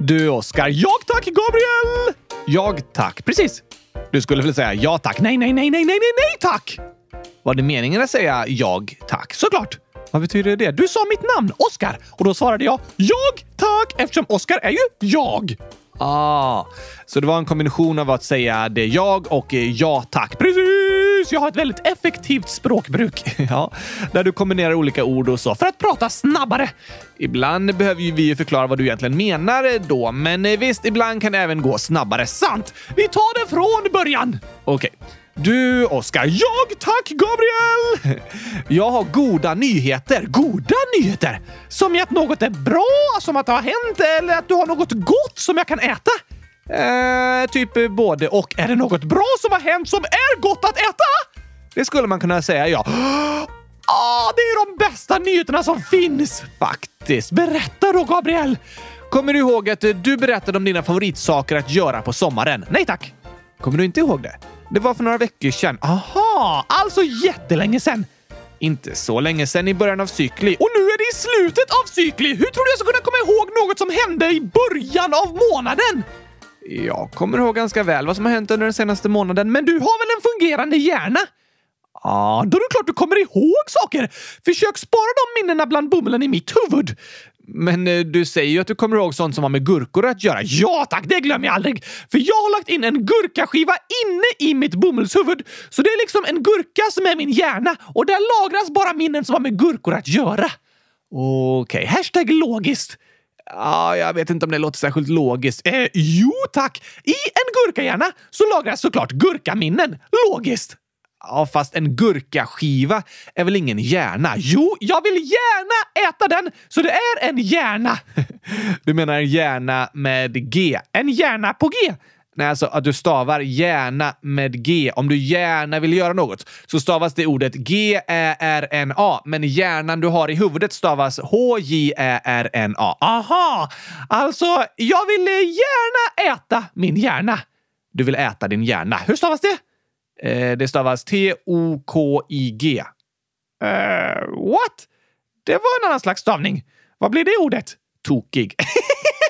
Du, Oskar. Jag tack, Gabriel! Jag tack. Precis. Du skulle väl säga ja tack? Nej, nej, nej, nej, nej, nej, nej tack! Var det meningen att säga jag tack? Såklart. Vad betyder det? Du sa mitt namn, Oskar, och då svarade jag jag tack eftersom Oskar är ju jag. Ah, så det var en kombination av att säga det jag och eh, ja tack. Precis! Jag har ett väldigt effektivt språkbruk. ja, där du kombinerar olika ord och så för att prata snabbare. Ibland behöver ju vi förklara vad du egentligen menar då, men eh, visst, ibland kan det även gå snabbare. Sant! Vi tar det från början! Okej. Okay. Du, Oskar. Jag tack, Gabriel! Jag har goda nyheter. Goda nyheter? Som i att något är bra, som att det har hänt, eller att du har något gott som jag kan äta? Eh, typ både och. Är det något bra som har hänt som är gott att äta? Det skulle man kunna säga, ja. Ah, det är de bästa nyheterna som finns! Faktiskt. Berätta då, Gabriel! Kommer du ihåg att du berättade om dina favoritsaker att göra på sommaren? Nej tack! Kommer du inte ihåg det? Det var för några veckor sedan. Aha, alltså jättelänge sedan. Inte så länge sedan i början av cykli. Och nu är det i slutet av cykli! Hur tror du jag ska kunna komma ihåg något som hände i början av månaden? Jag kommer ihåg ganska väl vad som har hänt under den senaste månaden, men du har väl en fungerande hjärna? Ja, då är det klart du kommer ihåg saker! Försök spara de minnena bland bomullen i mitt huvud. Men eh, du säger ju att du kommer ihåg sånt som har med gurkor att göra. Ja tack, det glömmer jag aldrig! För jag har lagt in en gurkaskiva inne i mitt bomullshuvud. Så det är liksom en gurka som är min hjärna och där lagras bara minnen som har med gurkor att göra. Okej, okay. hashtag logiskt. Ja, jag vet inte om det låter särskilt logiskt. Eh, jo tack! I en gurkahjärna så lagras såklart gurkaminnen. Logiskt! Ja, fast en gurkaskiva är väl ingen hjärna? Jo, jag vill gärna äta den, så det är en hjärna. Du menar en hjärna med G? En hjärna på G? Nej, alltså att du stavar hjärna med G. Om du gärna vill göra något så stavas det ordet G-Ä-R-N-A, men hjärnan du har i huvudet stavas H-J-Ä-R-N-A. Aha! Alltså, jag vill gärna äta min hjärna. Du vill äta din hjärna. Hur stavas det? Eh, det stavas T-O-K-I-G. Eh, what? Det var en annan slags stavning. Vad blir det ordet? Tokig.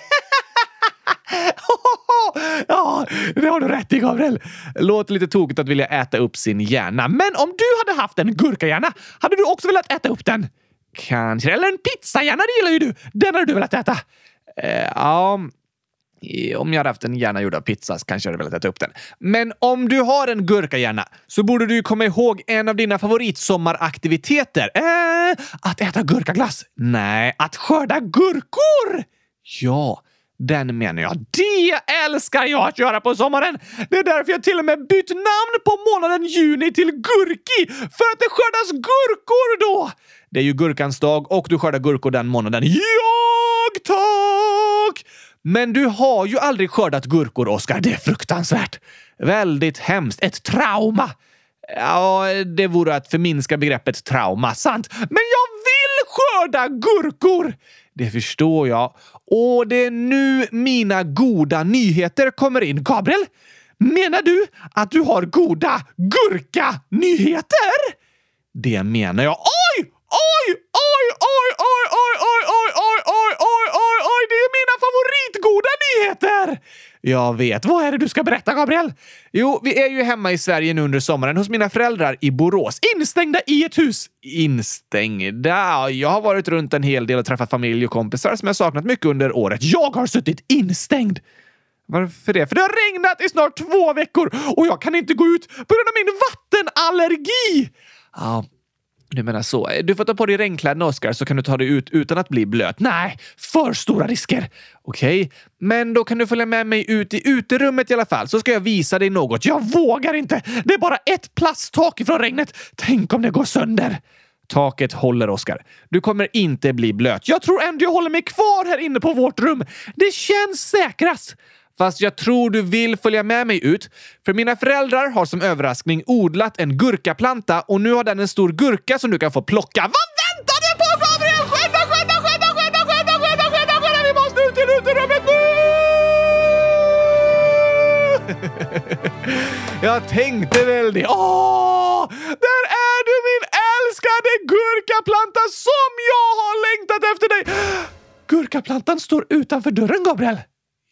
ja, det har du rätt i, Gabriel. Låter lite tokigt att vilja äta upp sin hjärna. Men om du hade haft en gurkahjärna, hade du också velat äta upp den? Kanske. Eller en pizzahjärna, det gillar ju du. Den hade du velat äta. Eh, ja, om jag hade haft en hjärna gjord av pizza så kanske jag hade velat äta upp den. Men om du har en gurkahjärna så borde du komma ihåg en av dina favoritsommaraktiviteter. Eh, att äta gurkaglass? Nej, att skörda gurkor! Ja, den menar jag. Det älskar jag att göra på sommaren! Det är därför jag till och med bytt namn på månaden juni till Gurki! För att det skördas gurkor då! Det är ju gurkans dag och du skördar gurkor den månaden. Jag tack! Men du har ju aldrig skördat gurkor, Oskar. Det är fruktansvärt. Väldigt hemskt. Ett trauma. Ja, det vore att förminska begreppet trauma. Sant. Men jag vill skörda gurkor! Det förstår jag. Och det är nu mina goda nyheter kommer in. Gabriel, menar du att du har goda gurka-nyheter? Det menar jag. Oj! Oj, oj, oj, oj, oj, oj, oj, oj, oj, oj, oj, oj, det är mina Goda nyheter! Jag vet. Vad är det du ska berätta, Gabriel? Jo, vi är ju hemma i Sverige nu under sommaren hos mina föräldrar i Borås. Instängda i ett hus. Instängda? Jag har varit runt en hel del och träffat familj och kompisar som jag saknat mycket under året. Jag har suttit instängd! Varför det? För det har regnat i snart två veckor och jag kan inte gå ut på grund av min vattenallergi! Ja, du menar så. Du får ta på dig regnkläderna, Oskar, så kan du ta dig ut utan att bli blöt. Nej, för stora risker! Okej, okay. men då kan du följa med mig ut i uterummet i alla fall, så ska jag visa dig något. Jag vågar inte! Det är bara ett plasttak ifrån regnet. Tänk om det går sönder! Taket håller, Oskar. Du kommer inte bli blöt. Jag tror ändå jag håller mig kvar här inne på vårt rum. Det känns säkrast. Fast jag tror du vill följa med mig ut. För mina föräldrar har som överraskning odlat en gurkaplanta och nu har den en stor gurka som du kan få plocka. Vad väntar du på Gabriel? Skynda, skynda, skynda, skynda, skynda, skynda, skynda, skynda! Vi måste ut till uterummet nu! jag tänkte väl det. Åh! Där är du min älskade gurkaplanta som jag har längtat efter dig! Gurkaplantan står utanför dörren, Gabriel.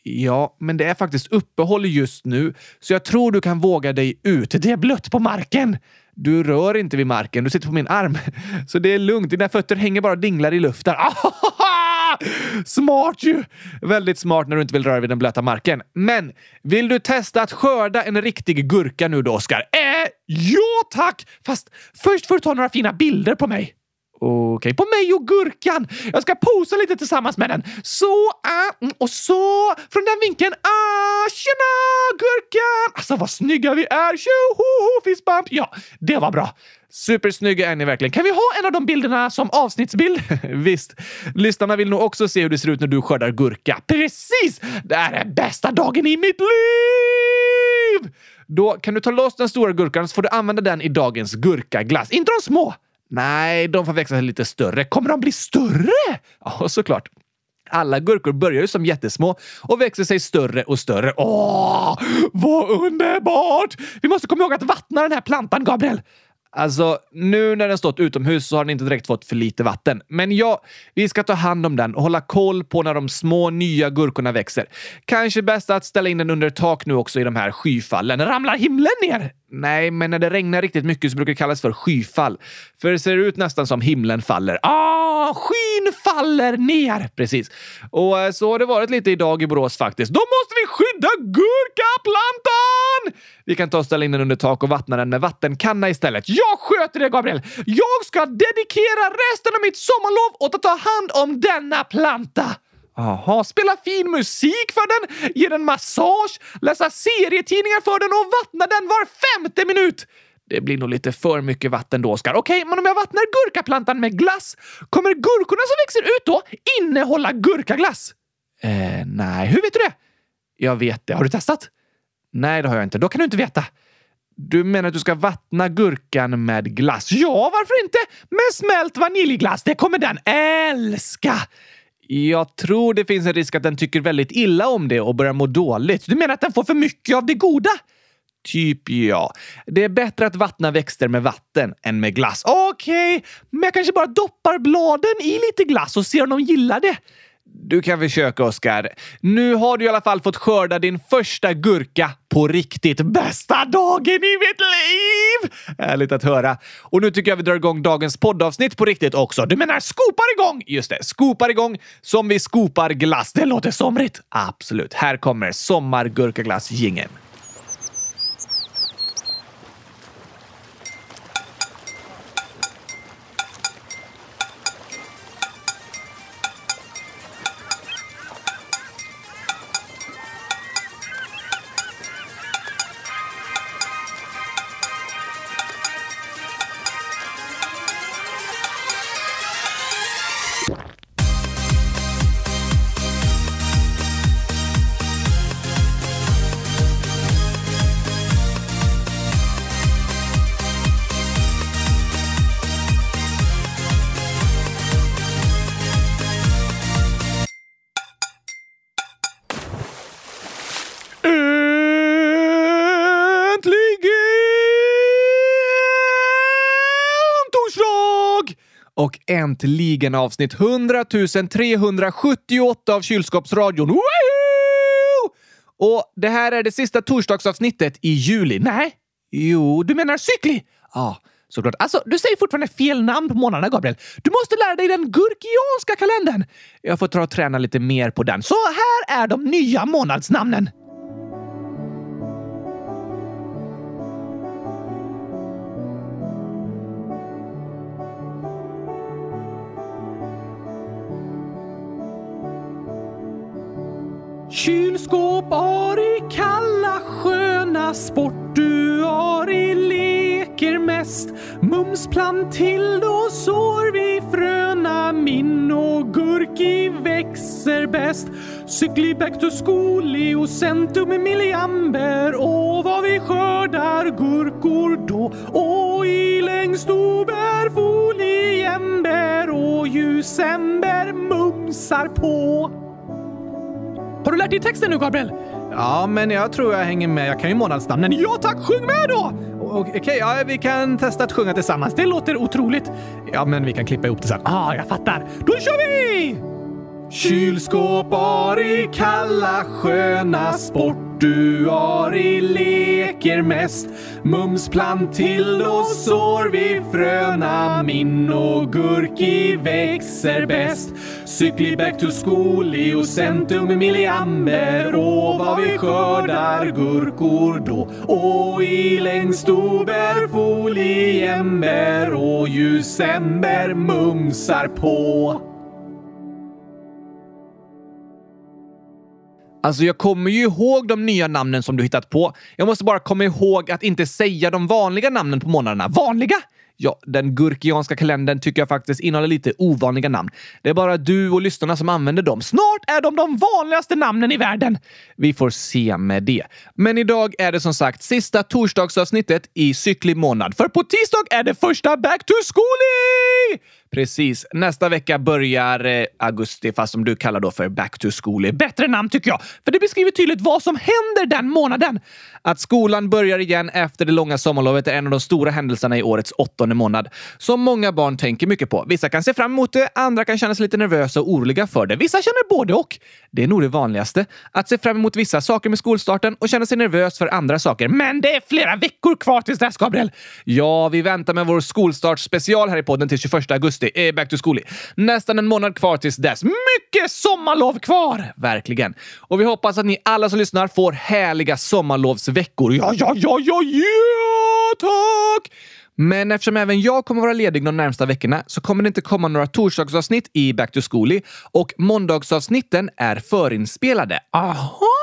Ja, men det är faktiskt uppehåll just nu, så jag tror du kan våga dig ut. Det är blött på marken. Du rör inte vid marken, du sitter på min arm. Så det är lugnt. Dina fötter hänger bara och dinglar i luften. Smart ju! Väldigt smart när du inte vill röra vid den blöta marken. Men vill du testa att skörda en riktig gurka nu då, Oskar? Eh, ja tack! Fast först får du ta några fina bilder på mig. Okej, okay. på mig och gurkan. Jag ska posa lite tillsammans med den. Så, uh, och så. Från den vinkeln. Ah, tjena gurkan! Alltså vad snygga vi är. Tjoho, fistbump. Ja, det var bra. Supersnygga är ni verkligen. Kan vi ha en av de bilderna som avsnittsbild? Visst. Lyssnarna vill nog också se hur det ser ut när du skördar gurka. Precis! Det här är bästa dagen i mitt liv! Då kan du ta loss den stora gurkan så får du använda den i dagens gurkaglass. Inte de små! Nej, de får växa sig lite större. Kommer de bli större? Ja, såklart. Alla gurkor börjar ju som jättesmå och växer sig större och större. Åh, vad underbart! Vi måste komma ihåg att vattna den här plantan, Gabriel. Alltså, nu när den stått utomhus så har den inte direkt fått för lite vatten. Men ja, vi ska ta hand om den och hålla koll på när de små nya gurkorna växer. Kanske bäst att ställa in den under tak nu också i de här skyfallen. Ramlar himlen ner? Nej, men när det regnar riktigt mycket så brukar det kallas för skyfall. För det ser ut nästan som himlen faller. Ah, skyn faller ner! Precis. Och eh, så har det varit lite idag i Borås faktiskt. Då måste vi gurkaplantan! Vi kan ta och ställa in den under tak och vattna den med vattenkanna istället. Jag sköter det, Gabriel! Jag ska dedikera resten av mitt sommarlov åt att ta hand om denna planta! Aha, spela fin musik för den, ge den massage, läsa serietidningar för den och vattna den var femte minut. Det blir nog lite för mycket vatten då, Oskar. Okej, okay, men om jag vattnar gurkaplantan med glass, kommer gurkorna som växer ut då innehålla gurkaglass? Eh, nej, hur vet du det? Jag vet det. Har du testat? Nej, det har jag inte. Då kan du inte veta. Du menar att du ska vattna gurkan med glass? Ja, varför inte? Med smält vaniljglass. Det kommer den älska! Jag tror det finns en risk att den tycker väldigt illa om det och börjar må dåligt. Du menar att den får för mycket av det goda? Typ ja. Det är bättre att vattna växter med vatten än med glass. Okej, okay, men jag kanske bara doppar bladen i lite glass och ser om de gillar det. Du kan försöka, Oskar. Nu har du i alla fall fått skörda din första gurka på riktigt. Bästa dagen i mitt liv! Härligt att höra. Och nu tycker jag vi drar igång dagens poddavsnitt på riktigt också. Du menar skopar igång? Just det, skopar igång som vi skopar glass. Det låter somrigt. Absolut. Här kommer sommargurkaglass-jingeln. Äntligen avsnitt 100 378 av Kylskåpsradion. Woohoo! Och det här är det sista torsdagsavsnittet i juli. Nej, jo, du menar cykli? Ja, såklart. Alltså, du säger fortfarande fel namn på månaderna, Gabriel. Du måste lära dig den gurkianska kalendern. Jag får ta och träna lite mer på den. Så här är de nya månadsnamnen. Kylskåp har I kalla sköna sport du har I leker mest. Mums plantildo sår vi fröna min och gurki växer bäst. Cykli back och milliamber och vad vi skördar gurkor då och i längst ober foliember och ljusember mumsar på. Har du lärt dig texten nu, Gabriel? Ja, men jag tror jag hänger med. Jag kan ju månadsnamnen. Ja tack, sjung med då! Okej, okay, ja, vi kan testa att sjunga tillsammans. Det låter otroligt. Ja, men vi kan klippa ihop det sen. Ah, jag fattar. Då kör vi! Kylskåp, Ari, kalla sköna sport du Ari leker mest. Mums sår vi fröna, min och gurki växer bäst. Cykli back to school, i centum milliamber och vad vi skördar gurkor då. Och i längst ober foliember och ljusember mumsar på. Alltså, jag kommer ju ihåg de nya namnen som du hittat på. Jag måste bara komma ihåg att inte säga de vanliga namnen på månaderna. Vanliga? Ja, den gurkianska kalendern tycker jag faktiskt innehåller lite ovanliga namn. Det är bara du och lyssnarna som använder dem. Snart är de de vanligaste namnen i världen. Vi får se med det. Men idag är det som sagt sista torsdagsavsnittet i cyklig månad. För på tisdag är det första Back to Schoolie! Precis. Nästa vecka börjar eh, augusti, fast som du kallar då för back to school. Bättre namn tycker jag, för det beskriver tydligt vad som händer den månaden. Att skolan börjar igen efter det långa sommarlovet är en av de stora händelserna i årets åttonde månad, som många barn tänker mycket på. Vissa kan se fram emot det, andra kan känna sig lite nervösa och oroliga för det. Vissa känner både och. Det är nog det vanligaste. Att se fram emot vissa saker med skolstarten och känna sig nervös för andra saker. Men det är flera veckor kvar tills dess, Gabriel! Ja, vi väntar med vår skolstartsspecial här i podden till 21 augusti Just eh, back to school. Nästan en månad kvar tills dess. Mycket sommarlov kvar! Verkligen. Och vi hoppas att ni alla som lyssnar får härliga sommarlovsveckor. Ja, ja, ja, ja, ja, tack! Men eftersom även jag kommer vara ledig de närmsta veckorna så kommer det inte komma några torsdagsavsnitt i Back to Schooly och måndagsavsnitten är förinspelade. Aha!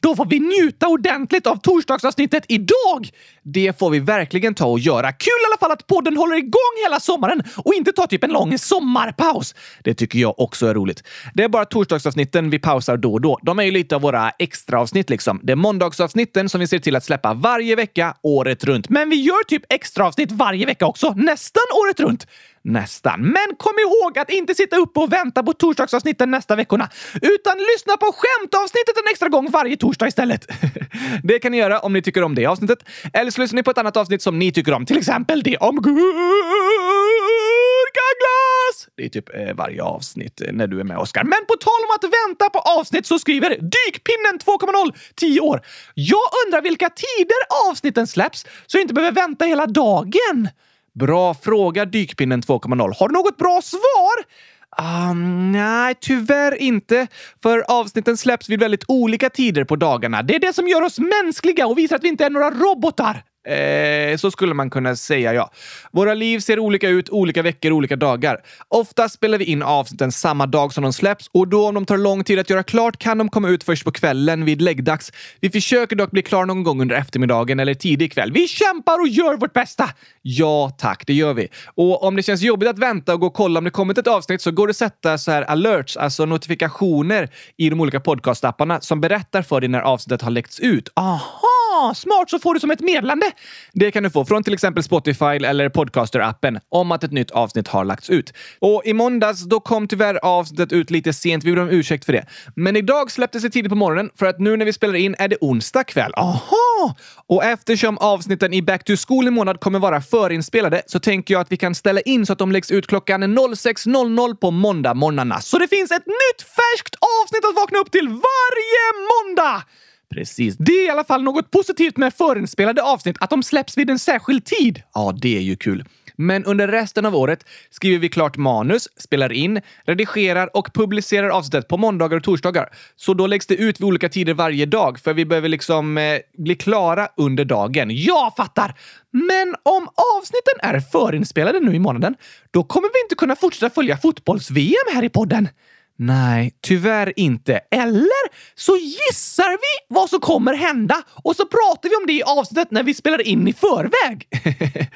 Då får vi njuta ordentligt av torsdagsavsnittet idag! Det får vi verkligen ta och göra. Kul i alla fall att podden håller igång hela sommaren och inte tar typ en lång sommarpaus. Det tycker jag också är roligt. Det är bara torsdagsavsnitten vi pausar då och då. De är ju lite av våra extra avsnitt liksom. Det är måndagsavsnitten som vi ser till att släppa varje vecka året runt. Men vi gör typ extra avsnitt varje vecka också, nästan året runt. Nästan. Men kom ihåg att inte sitta uppe och vänta på torsdagsavsnitten nästa veckorna, utan lyssna på skämtavsnittet en extra gång varje torsdag istället. det kan ni göra om ni tycker om det avsnittet. Eller så lyssnar ni på ett annat avsnitt som ni tycker om, till exempel det om gurkaglass! Det är typ eh, varje avsnitt eh, när du är med, Oskar. Men på tal om att vänta på avsnitt så skriver Dykpinnen 2.0 10 år. Jag undrar vilka tider avsnitten släpps så jag inte behöver vänta hela dagen. Bra fråga, Dykpinnen 2.0. Har du något bra svar? Um, nej, tyvärr inte. För avsnitten släpps vid väldigt olika tider på dagarna. Det är det som gör oss mänskliga och visar att vi inte är några robotar. Eh, så skulle man kunna säga, ja. Våra liv ser olika ut olika veckor, olika dagar. Ofta spelar vi in avsnitten samma dag som de släpps och då om de tar lång tid att göra klart kan de komma ut först på kvällen vid läggdags. Vi försöker dock bli klara någon gång under eftermiddagen eller tidig kväll. Vi kämpar och gör vårt bästa! Ja, tack, det gör vi. Och om det känns jobbigt att vänta och gå och kolla om det kommit ett avsnitt så går det att sätta så här alerts, alltså notifikationer i de olika podcastapparna som berättar för dig när avsnittet har läckts ut. Aha! Smart så får du som ett meddelande. Det kan du få från till exempel Spotify eller Podcaster-appen om att ett nytt avsnitt har lagts ut. Och i måndags, då kom tyvärr avsnittet ut lite sent. Vi ber om ursäkt för det. Men idag släpptes det tidigt på morgonen för att nu när vi spelar in är det onsdag kväll. Aha! Och eftersom avsnitten i Back to School i månad kommer vara förinspelade så tänker jag att vi kan ställa in så att de läggs ut klockan 06.00 på måndag morgnarna. Så det finns ett nytt färskt avsnitt att vakna upp till varje måndag! Precis. Det är i alla fall något positivt med förinspelade avsnitt, att de släpps vid en särskild tid. Ja, det är ju kul. Men under resten av året skriver vi klart manus, spelar in, redigerar och publicerar avsnittet på måndagar och torsdagar. Så då läggs det ut vid olika tider varje dag, för vi behöver liksom eh, bli klara under dagen. Jag fattar! Men om avsnitten är förinspelade nu i månaden, då kommer vi inte kunna fortsätta följa fotbolls-VM här i podden. Nej, tyvärr inte. Eller så gissar vi vad som kommer hända och så pratar vi om det i avsnittet när vi spelar in i förväg.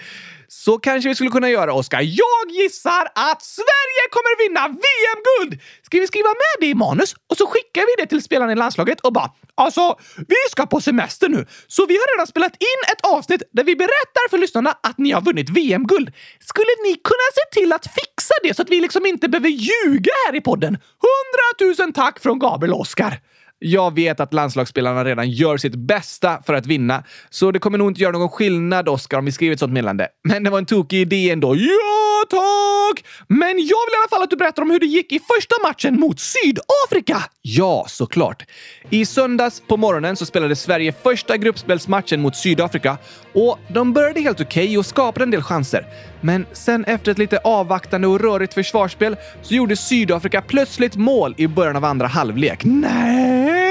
Så kanske vi skulle kunna göra, Oskar. Jag gissar att Sverige kommer vinna VM-guld! Ska vi skriva med det i manus och så skickar vi det till spelarna i landslaget och bara “Alltså, vi ska på semester nu, så vi har redan spelat in ett avsnitt där vi berättar för lyssnarna att ni har vunnit VM-guld. Skulle ni kunna se till att fixa det så att vi liksom inte behöver ljuga här i podden? Hundratusen tack från Gabriel och Oskar!” Jag vet att landslagsspelarna redan gör sitt bästa för att vinna, så det kommer nog inte göra någon skillnad, Oskar, om vi skriver ett sånt meddelande. Men det var en tokig idé ändå. Ja, tack! Men jag vill i alla fall att du berättar om hur det gick i första matchen mot Sydafrika. Ja, såklart. I söndags på morgonen så spelade Sverige första gruppspelsmatchen mot Sydafrika och de började helt okej okay och skapade en del chanser. Men sen efter ett lite avvaktande och rörigt försvarsspel så gjorde Sydafrika plötsligt mål i början av andra halvlek. Nej!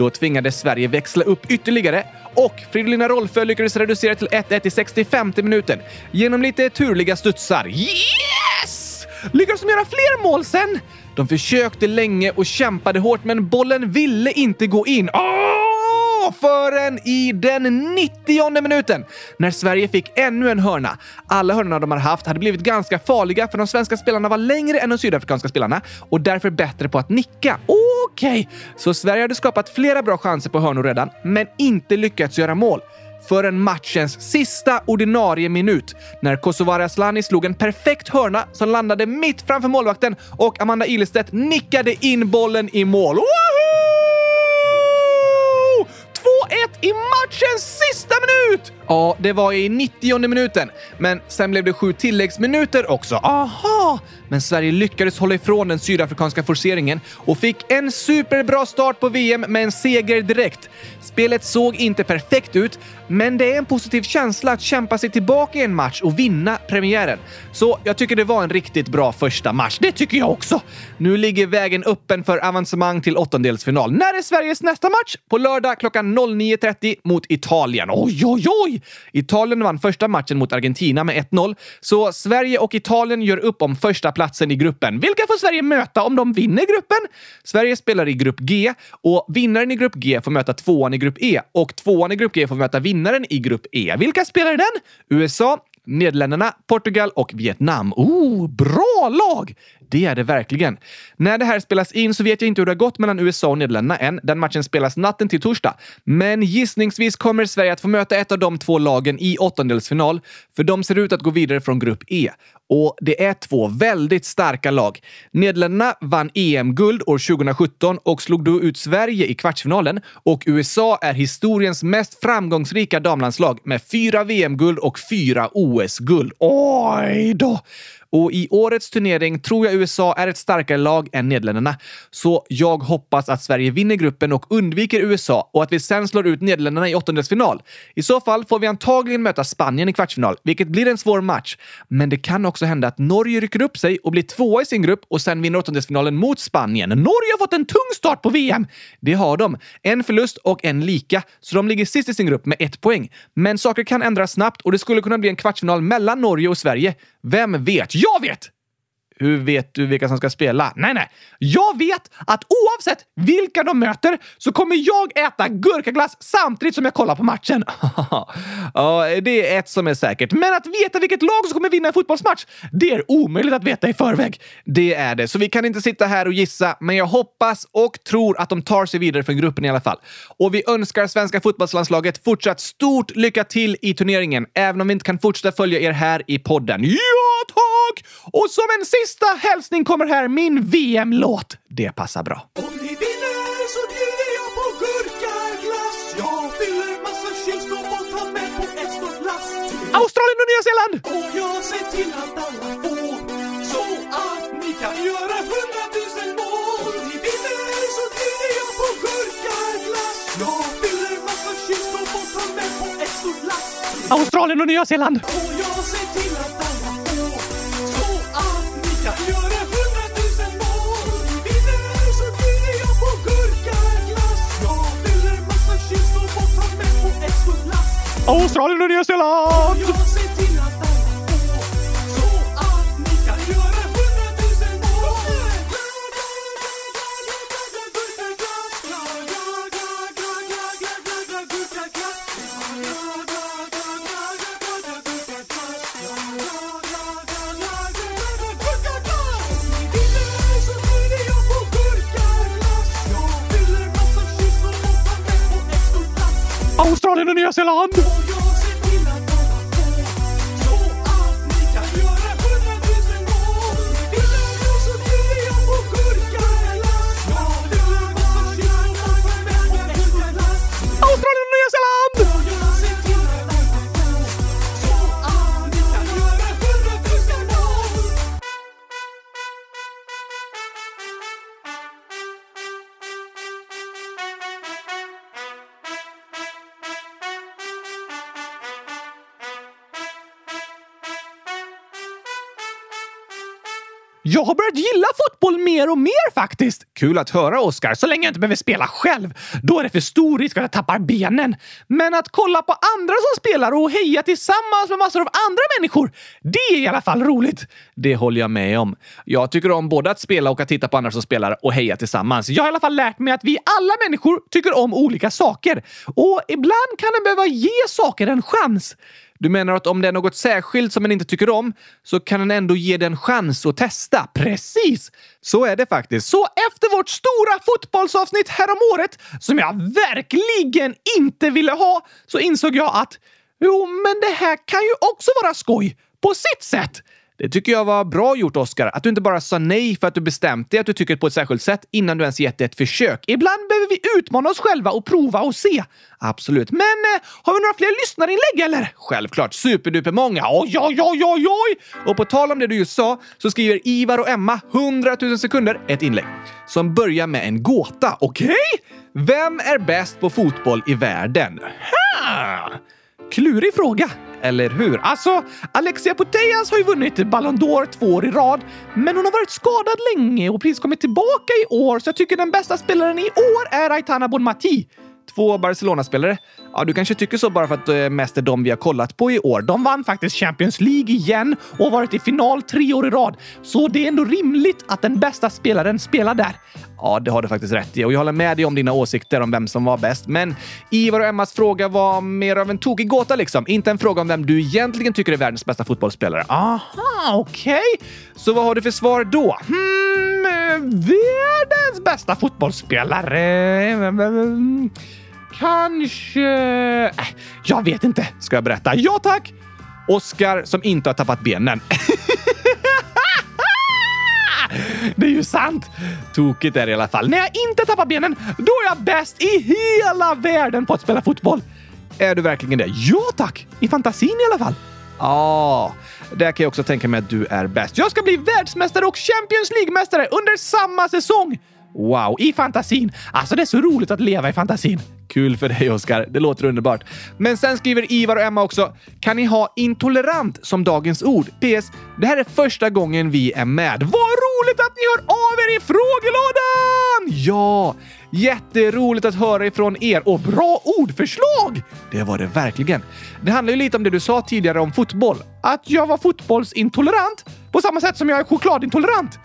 Då tvingades Sverige växla upp ytterligare och Fridolina Rolfö lyckades reducera till 1-1 i 65 minuten genom lite turliga studsar. Yes! Lyckades de göra fler mål sen? De försökte länge och kämpade hårt, men bollen ville inte gå in. Oh! Förrän i den 90 minuten när Sverige fick ännu en hörna. Alla hörnorna de hade haft hade blivit ganska farliga för de svenska spelarna var längre än de sydafrikanska spelarna och därför bättre på att nicka. Okej, okay. så Sverige hade skapat flera bra chanser på hörnor redan, men inte lyckats göra mål förrän matchens sista ordinarie minut när Kosovare Asllani slog en perfekt hörna som landade mitt framför målvakten och Amanda Ilestedt nickade in bollen i mål. Woohoo! Matchens sista minut! Ja, det var i 90 minuten, men sen blev det sju tilläggsminuter också. Aha! Men Sverige lyckades hålla ifrån den sydafrikanska forceringen och fick en superbra start på VM med en seger direkt. Spelet såg inte perfekt ut, men det är en positiv känsla att kämpa sig tillbaka i en match och vinna premiären. Så jag tycker det var en riktigt bra första match. Det tycker jag också! Nu ligger vägen öppen för avancemang till åttondelsfinal. När är Sveriges nästa match? På lördag klockan 09.30 mot Italien. Oj, oj, oj! Italien vann första matchen mot Argentina med 1-0, så Sverige och Italien gör upp om första platsen i gruppen. Vilka får Sverige möta om de vinner gruppen? Sverige spelar i grupp G och vinnaren i grupp G får möta tvåan i grupp E och tvåan i grupp G får möta vinnaren i grupp E. Vilka spelar i den? USA, Nederländerna, Portugal och Vietnam. Oh, bra lag! Det är det verkligen. När det här spelas in så vet jag inte hur det har gått mellan USA och Nederländerna än. Den matchen spelas natten till torsdag. Men gissningsvis kommer Sverige att få möta ett av de två lagen i åttondelsfinal, för de ser ut att gå vidare från grupp E. Och det är två väldigt starka lag. Nederländerna vann EM-guld år 2017 och slog då ut Sverige i kvartsfinalen. Och USA är historiens mest framgångsrika damlandslag med fyra VM-guld och fyra OS-guld. Oj då! Och i årets turnering tror jag USA är ett starkare lag än Nederländerna. Så jag hoppas att Sverige vinner gruppen och undviker USA och att vi sen slår ut Nederländerna i åttondelsfinal. I så fall får vi antagligen möta Spanien i kvartsfinal, vilket blir en svår match. Men det kan också hända att Norge rycker upp sig och blir tvåa i sin grupp och sen vinner åttondelsfinalen mot Spanien. Norge har fått en tung start på VM! Det har de. En förlust och en lika, så de ligger sist i sin grupp med ett poäng. Men saker kan ändras snabbt och det skulle kunna bli en kvartsfinal mellan Norge och Sverige. Vem vet? Jag vet! Hur vet du vilka som ska spela? Nej, nej. Jag vet att oavsett vilka de möter så kommer jag äta gurkaglass samtidigt som jag kollar på matchen. ja, det är ett som är säkert. Men att veta vilket lag som kommer vinna en fotbollsmatch, det är omöjligt att veta i förväg. Det är det, så vi kan inte sitta här och gissa, men jag hoppas och tror att de tar sig vidare från gruppen i alla fall. Och vi önskar svenska fotbollslandslaget fortsatt stort lycka till i turneringen, även om vi inte kan fortsätta följa er här i podden. Ja, tack! Och som en sista sista hälsning kommer här min VM-låt. Det passar bra. Om ni vinner så bjuder jag på gurkaglass. Jag fyller massa kylskåp och tar med på ett stort lass. Australien och Nya Zeeland! Och jag ser till att alla får så att ni kan göra hundratusen mål. Om ni vinner så bjuder jag på gurkaglass. Jag fyller massa kylskåp och tar med på ett stort lass. Australien och Nya Zeeland! Och jag ser till att alla Australien och Nya Zeeland! Faktiskt. Kul att höra, Oskar. Så länge jag inte behöver spela själv. Då är det för stor risk att jag tappar benen. Men att kolla på andra som spelar och heja tillsammans med massor av andra människor, det är i alla fall roligt. Det håller jag med om. Jag tycker om både att spela och att titta på andra som spelar och heja tillsammans. Jag har i alla fall lärt mig att vi alla människor tycker om olika saker. Och ibland kan en behöva ge saker en chans. Du menar att om det är något särskilt som en inte tycker om så kan en ändå ge det en chans att testa? Precis! Så är det faktiskt. Så efter vårt stora fotbollsavsnitt häromåret, som jag verkligen inte ville ha, så insåg jag att jo, men det här kan ju också vara skoj på sitt sätt. Det tycker jag var bra gjort, Oscar. Att du inte bara sa nej för att du bestämt dig att du tycker på ett särskilt sätt innan du ens gett det ett försök. Ibland behöver vi utmana oss själva och prova och se. Absolut. Men eh, har vi några fler lyssnarinlägg eller? Självklart. Superduper många. Oj, oj, oj, oj, oj! Och på tal om det du just sa så skriver Ivar och Emma 100 000 sekunder ett inlägg som börjar med en gåta. Okej? Vem är bäst på fotboll i världen? Ha! Klurig fråga, eller hur? Alltså, Alexia Putellas har ju vunnit Ballon d'Or två år i rad, men hon har varit skadad länge och precis kommit tillbaka i år, så jag tycker den bästa spelaren i år är Aitana Bonmati. Två Barcelona-spelare. Ja, du kanske tycker så bara för att det är mest är de vi har kollat på i år. De vann faktiskt Champions League igen och har varit i final tre år i rad. Så det är ändå rimligt att den bästa spelaren spelar där. Ja, det har du faktiskt rätt i och jag håller med dig om dina åsikter om vem som var bäst. Men Ivar och Emmas fråga var mer av en tokig gåta liksom. Inte en fråga om vem du egentligen tycker är världens bästa fotbollsspelare. Aha, okej. Så vad har du för svar då? Hmm, eh, världens bästa fotbollsspelare? Kanske... Äh, jag vet inte, ska jag berätta. Ja tack! Oskar som inte har tappat benen. Det är ju sant! Tokigt är det i alla fall. När jag inte tappar benen, då är jag bäst i hela världen på att spela fotboll. Är du verkligen det? Ja tack! I fantasin i alla fall. Ja, där kan jag också tänka mig att du är bäst. Jag ska bli världsmästare och Champions League-mästare under samma säsong! Wow, i fantasin! Alltså det är så roligt att leva i fantasin. Kul för dig, Oskar. Det låter underbart. Men sen skriver Ivar och Emma också. Kan ni ha intolerant som dagens ord? PS. Det här är första gången vi är med. Vad roligt att ni hör av er i frågelådan! Ja, jätteroligt att höra ifrån er och bra ordförslag! Det var det verkligen. Det handlar ju lite om det du sa tidigare om fotboll. Att jag var fotbollsintolerant på samma sätt som jag är chokladintolerant.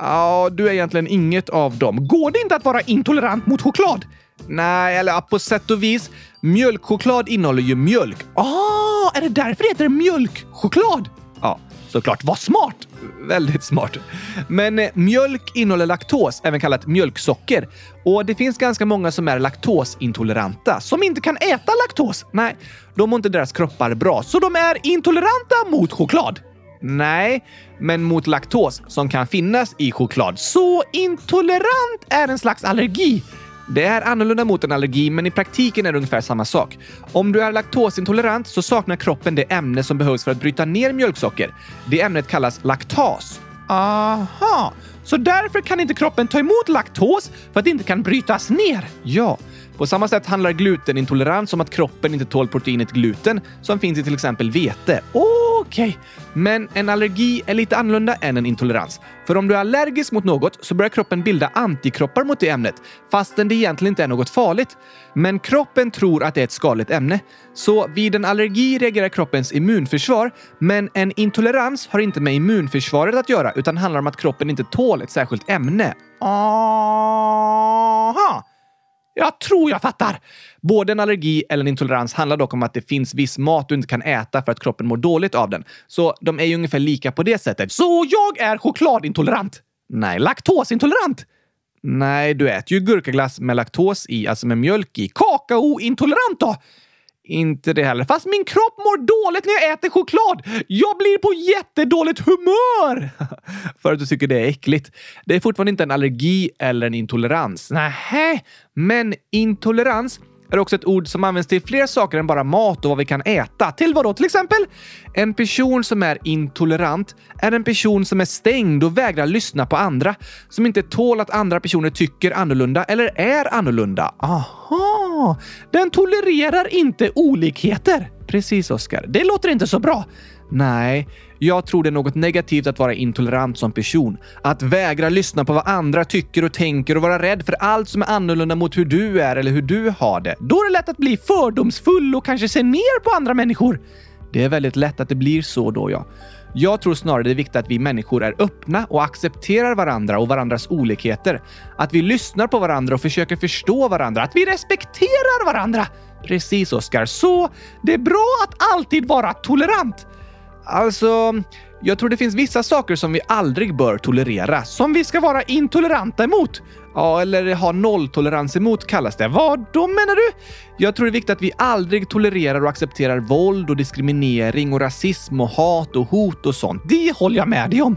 Ja, du är egentligen inget av dem. Går det inte att vara intolerant mot choklad? Nej, eller ja, på sätt och vis. Mjölkchoklad innehåller ju mjölk. Ah, är det därför det heter mjölkchoklad? Ja, såklart. Vad smart! Väldigt smart. Men eh, mjölk innehåller laktos, även kallat mjölksocker. Och det finns ganska många som är laktosintoleranta, som inte kan äta laktos. Nej, då mår inte deras kroppar bra, så de är intoleranta mot choklad. Nej, men mot laktos som kan finnas i choklad. Så intolerant är en slags allergi. Det är annorlunda mot en allergi, men i praktiken är det ungefär samma sak. Om du är laktosintolerant så saknar kroppen det ämne som behövs för att bryta ner mjölksocker. Det ämnet kallas laktas. Aha, så därför kan inte kroppen ta emot laktos för att det inte kan brytas ner? Ja. På samma sätt handlar glutenintolerans om att kroppen inte tål proteinet gluten som finns i till exempel vete. Okej, men en allergi är lite annorlunda än en intolerans. För om du är allergisk mot något så börjar kroppen bilda antikroppar mot det ämnet, fastän det egentligen inte är något farligt. Men kroppen tror att det är ett skadligt ämne. Så vid en allergi reagerar kroppens immunförsvar, men en intolerans har inte med immunförsvaret att göra utan handlar om att kroppen inte tål ett särskilt ämne. Aha! Jag tror jag fattar! Både en allergi eller en intolerans handlar dock om att det finns viss mat du inte kan äta för att kroppen mår dåligt av den. Så de är ju ungefär lika på det sättet. Så jag är chokladintolerant? Nej, laktosintolerant? Nej, du äter ju gurkaglass med laktos i, alltså med mjölk i. Kakaointolerant då? Inte det heller. Fast min kropp mår dåligt när jag äter choklad. Jag blir på jättedåligt humör! För att du tycker det är äckligt. Det är fortfarande inte en allergi eller en intolerans. Nähä, men intolerans är också ett ord som används till fler saker än bara mat och vad vi kan äta. Till vad då till exempel? En person som är intolerant är en person som är stängd och vägrar lyssna på andra. Som inte tål att andra personer tycker annorlunda eller är annorlunda. Aha! Den tolererar inte olikheter. Precis, Oskar. Det låter inte så bra. Nej, jag tror det är något negativt att vara intolerant som person. Att vägra lyssna på vad andra tycker och tänker och vara rädd för allt som är annorlunda mot hur du är eller hur du har det. Då är det lätt att bli fördomsfull och kanske se ner på andra människor. Det är väldigt lätt att det blir så då, ja. Jag tror snarare det är viktigt att vi människor är öppna och accepterar varandra och varandras olikheter. Att vi lyssnar på varandra och försöker förstå varandra. Att vi respekterar varandra. Precis, Oskar. Så det är bra att alltid vara tolerant. Alltså, jag tror det finns vissa saker som vi aldrig bör tolerera, som vi ska vara intoleranta emot. Ja, eller ha nolltolerans emot kallas det. Vad då menar du? Jag tror det är viktigt att vi aldrig tolererar och accepterar våld och diskriminering och rasism och hat och hot och sånt. Det håller jag med dig om.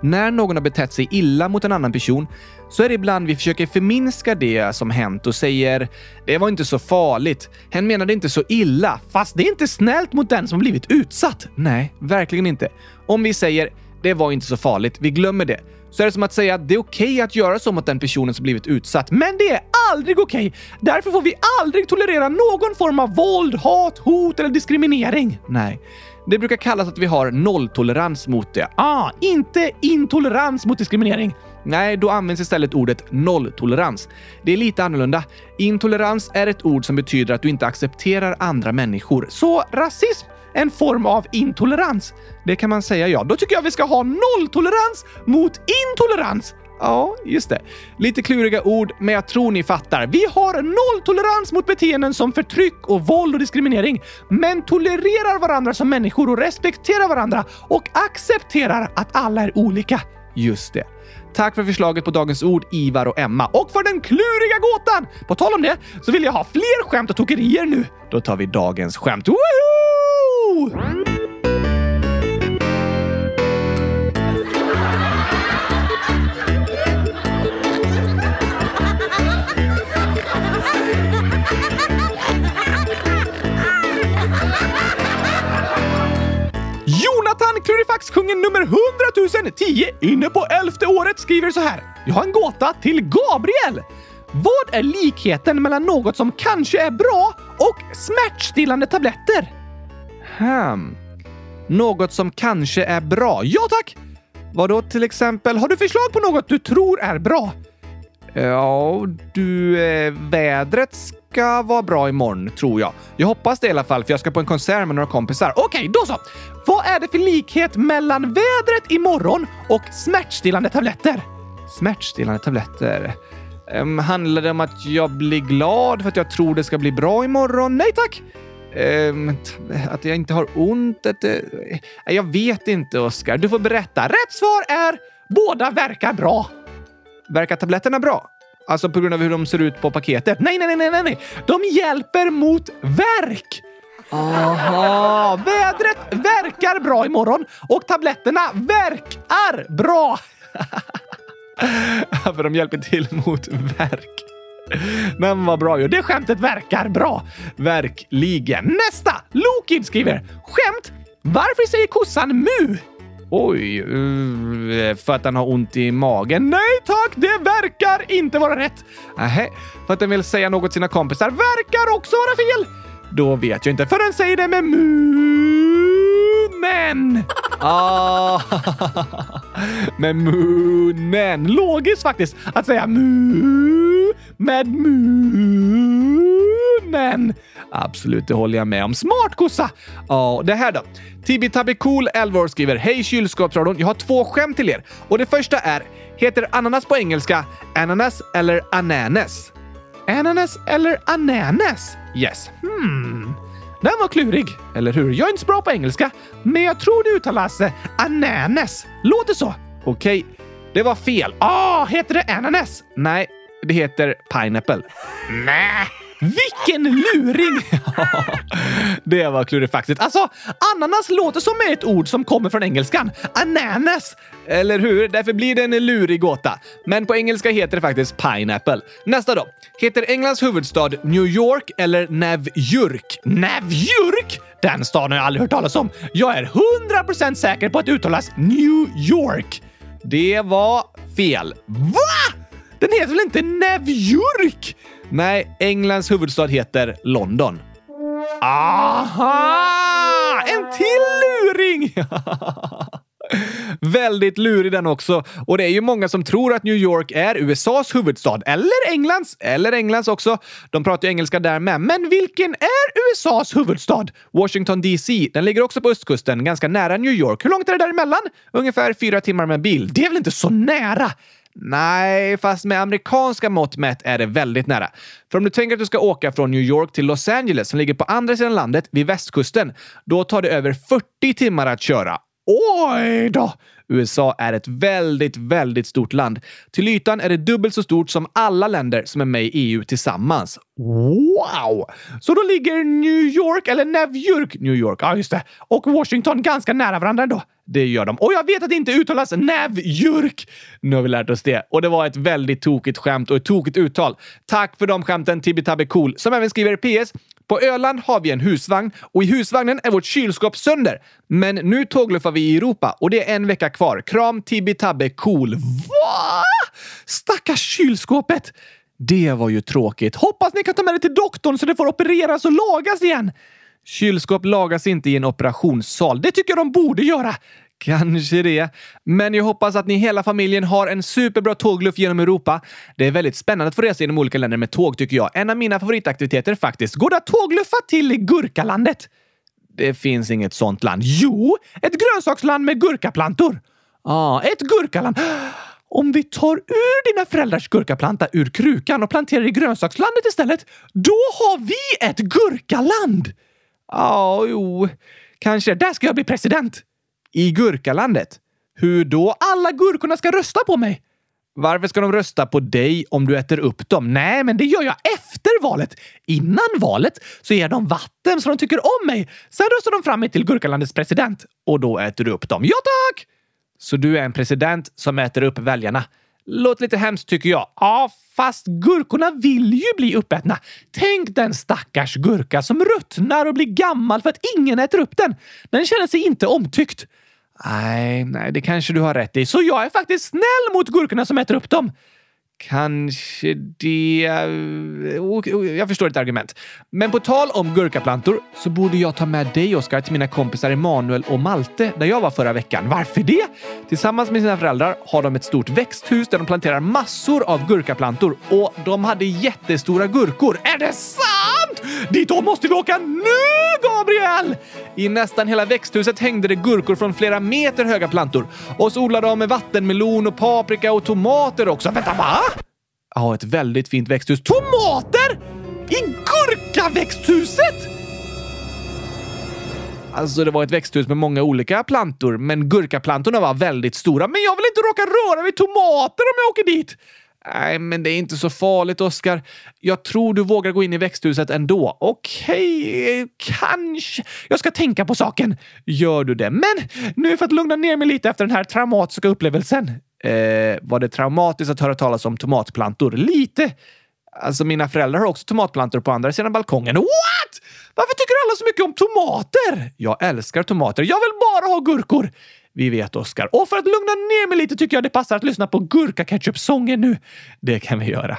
När någon har betett sig illa mot en annan person så är det ibland vi försöker förminska det som hänt och säger “det var inte så farligt, hen menade inte så illa”, fast det är inte snällt mot den som blivit utsatt. Nej, verkligen inte. Om vi säger “det var inte så farligt, vi glömmer det” så är det som att säga att det är okej okay att göra så mot den personen som blivit utsatt. Men det är aldrig okej! Okay. Därför får vi aldrig tolerera någon form av våld, hat, hot eller diskriminering. Nej. Det brukar kallas att vi har nolltolerans mot det. Ah, inte intolerans mot diskriminering. Nej, då används istället ordet nolltolerans. Det är lite annorlunda. Intolerans är ett ord som betyder att du inte accepterar andra människor. Så rasism en form av intolerans. Det kan man säga ja. Då tycker jag vi ska ha nolltolerans mot intolerans. Ja, just det. Lite kluriga ord, men jag tror ni fattar. Vi har nolltolerans mot beteenden som förtryck och våld och diskriminering, men tolererar varandra som människor och respekterar varandra och accepterar att alla är olika. Just det. Tack för förslaget på dagens ord, Ivar och Emma. Och för den kluriga gåtan! På tal om det så vill jag ha fler skämt och tokerier nu. Då tar vi dagens skämt. Woohoo! Klurifaxkungen nummer 100 010 inne på elfte året skriver så här. Jag har en gåta till Gabriel. Vad är likheten mellan något som kanske är bra och smärtstillande tabletter? Hmm. Något som kanske är bra? Ja tack! Vadå till exempel? Har du förslag på något du tror är bra? Ja, du, eh, vädret ska vara bra imorgon, tror jag. Jag hoppas det i alla fall, för jag ska på en konsert med några kompisar. Okej, okay, då så! Vad är det för likhet mellan vädret imorgon och smärtstillande tabletter? Smärtstillande tabletter? Um, handlar det om att jag blir glad för att jag tror det ska bli bra imorgon? Nej tack! Um, att jag inte har ont? Att, uh, jag vet inte, Oskar. Du får berätta. Rätt svar är båda verkar bra. Verkar tabletterna bra? Alltså på grund av hur de ser ut på paketet? Nej, nej, nej, nej, nej. De hjälper mot värk. Aha, vädret verkar bra imorgon och tabletterna verkar bra. För de hjälper till mot värk. Men vad bra ju. Det skämtet verkar bra. Verkligen. Nästa! Lokid skriver Skämt! Varför säger kossan mu? Oj, eh, för att den har ont i magen? Nej tack, det verkar inte vara rätt. Nähä, för att den vill säga något till sina kompisar verkar också vara fel. Då vet jag inte, för den säger det med munnen. Ah, med munnen. Logiskt faktiskt att säga mu med munnen. Absolut, det håller jag med om. Smart kossa! Ja, det här då. Tibi Cool 11 år skriver Hej kylskåpsradion, jag har två skämt till er. Och det första är, heter ananas på engelska ananas eller ananas? Ananas eller ananas? Yes. Hmm. Den var klurig, eller hur? Jag är inte så bra på engelska, men jag tror det uttalas ananas. Låter så. Okej, okay. det var fel. Ah, heter det ananas? Nej, det heter pineapple. Nej. Vilken luring! det var klurifaxigt. Alltså, ananas låter som ett ord som kommer från engelskan. Ananas! Eller hur? Därför blir det en lurig gåta. Men på engelska heter det faktiskt pineapple. Nästa då. Heter Englands huvudstad New York eller Navjurk? Navjurk? Den staden har jag aldrig hört talas om. Jag är 100% säker på att det uttalas New York. Det var fel. Va? Den heter väl inte Navjurk? Nej, Englands huvudstad heter London. Aha! En till luring! Väldigt lurig den också. Och det är ju många som tror att New York är USAs huvudstad. Eller Englands. Eller Englands också. De pratar ju engelska där med. Men vilken är USAs huvudstad? Washington DC. Den ligger också på östkusten, ganska nära New York. Hur långt är det däremellan? Ungefär fyra timmar med bil. Det är väl inte så nära? Nej, fast med amerikanska mått mätt är det väldigt nära. För om du tänker att du ska åka från New York till Los Angeles som ligger på andra sidan landet vid västkusten, då tar det över 40 timmar att köra. Oj då! USA är ett väldigt, väldigt stort land. Till ytan är det dubbelt så stort som alla länder som är med i EU tillsammans. Wow! Så då ligger New York, eller New York, New York, ja just det, och Washington ganska nära varandra då. Det gör de. Och jag vet att det inte uttalas Nevjurk. Nu har vi lärt oss det. Och det var ett väldigt tokigt skämt och ett tokigt uttal. Tack för de skämten Tibby Cool som även skriver PS. På Öland har vi en husvagn och i husvagnen är vårt kylskåp sönder. Men nu tågluffar vi i Europa och det är en vecka kvar. Kram Tibby Cool. Va? Stackars kylskåpet! Det var ju tråkigt. Hoppas ni kan ta med det till doktorn så det får opereras och lagas igen. Kylskåp lagas inte i en operationssal. Det tycker jag de borde göra. Kanske det. Men jag hoppas att ni hela familjen har en superbra tågluff genom Europa. Det är väldigt spännande att få resa genom olika länder med tåg tycker jag. En av mina favoritaktiviteter faktiskt. Går det att tågluffa till Gurkalandet? Det finns inget sånt land. Jo, ett grönsaksland med gurkaplantor. Ja, ah, ett gurkaland. Om vi tar ur dina föräldrars gurkaplanta ur krukan och planterar i grönsakslandet istället, då har vi ett gurkaland! Ja, jo, kanske. Där ska jag bli president. I Gurkalandet. Hur då? Alla gurkorna ska rösta på mig. Varför ska de rösta på dig om du äter upp dem? Nej, men det gör jag efter valet. Innan valet så ger de vatten så de tycker om mig. Sen röstar de fram mig till Gurkalandets president och då äter du upp dem. Ja, tack! Så du är en president som äter upp väljarna. Låter lite hemskt tycker jag. Ja, fast gurkorna vill ju bli uppätna. Tänk den stackars gurka som ruttnar och blir gammal för att ingen äter upp den. Den känner sig inte omtyckt. Nej, nej, det kanske du har rätt i. Så jag är faktiskt snäll mot gurkorna som äter upp dem. Kanske det... Jag förstår ditt argument. Men på tal om gurkaplantor så borde jag ta med dig, Oskar, till mina kompisar Emanuel och Malte där jag var förra veckan. Varför det? Tillsammans med sina föräldrar har de ett stort växthus där de planterar massor av gurkaplantor och de hade jättestora gurkor. Är det sant? Dit måste vi åka nu, Gabriel! I nästan hela växthuset hängde det gurkor från flera meter höga plantor. Och så odlade de med vattenmelon och paprika och tomater också. Vänta, va? Ja, ett väldigt fint växthus. Tomater! I gurkaväxthuset? Alltså, det var ett växthus med många olika plantor, men gurkaplantorna var väldigt stora. Men jag vill inte råka röra vid tomater om jag åker dit! Nej, men det är inte så farligt, Oskar. Jag tror du vågar gå in i växthuset ändå. Okej, kanske. Jag ska tänka på saken. Gör du det? Men nu för att lugna ner mig lite efter den här traumatiska upplevelsen. Eh, var det traumatiskt att höra talas om tomatplantor? Lite. Alltså, mina föräldrar har också tomatplantor på andra sidan balkongen. What? Varför tycker alla så mycket om tomater? Jag älskar tomater. Jag vill bara ha gurkor. Vi vet, Oskar. Och för att lugna ner mig lite tycker jag det passar att lyssna på gurka-ketchup-sången nu. Det kan vi göra.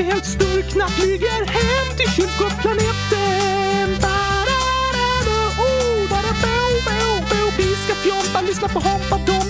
vi helt sturkna flyger hem till kylskåpsplaneten. Ba-da-da-da, oh, ba-da-bo, bo, bo. Vi ska fjompa, lyssna på Hoppa Dompa.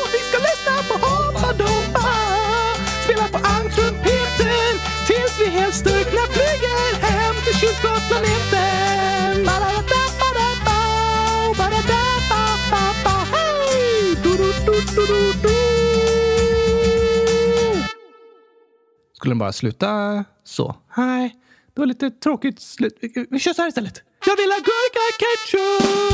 lyssna på Hoppa Dompa. Spela på ankrumpeten tills vi helt styrkna flyger hem till kylskåpsplaneten. Skulle den bara sluta så? Nej, det var lite tråkigt slut. Vi kör så här istället. Jag vill ha gurka ketchup!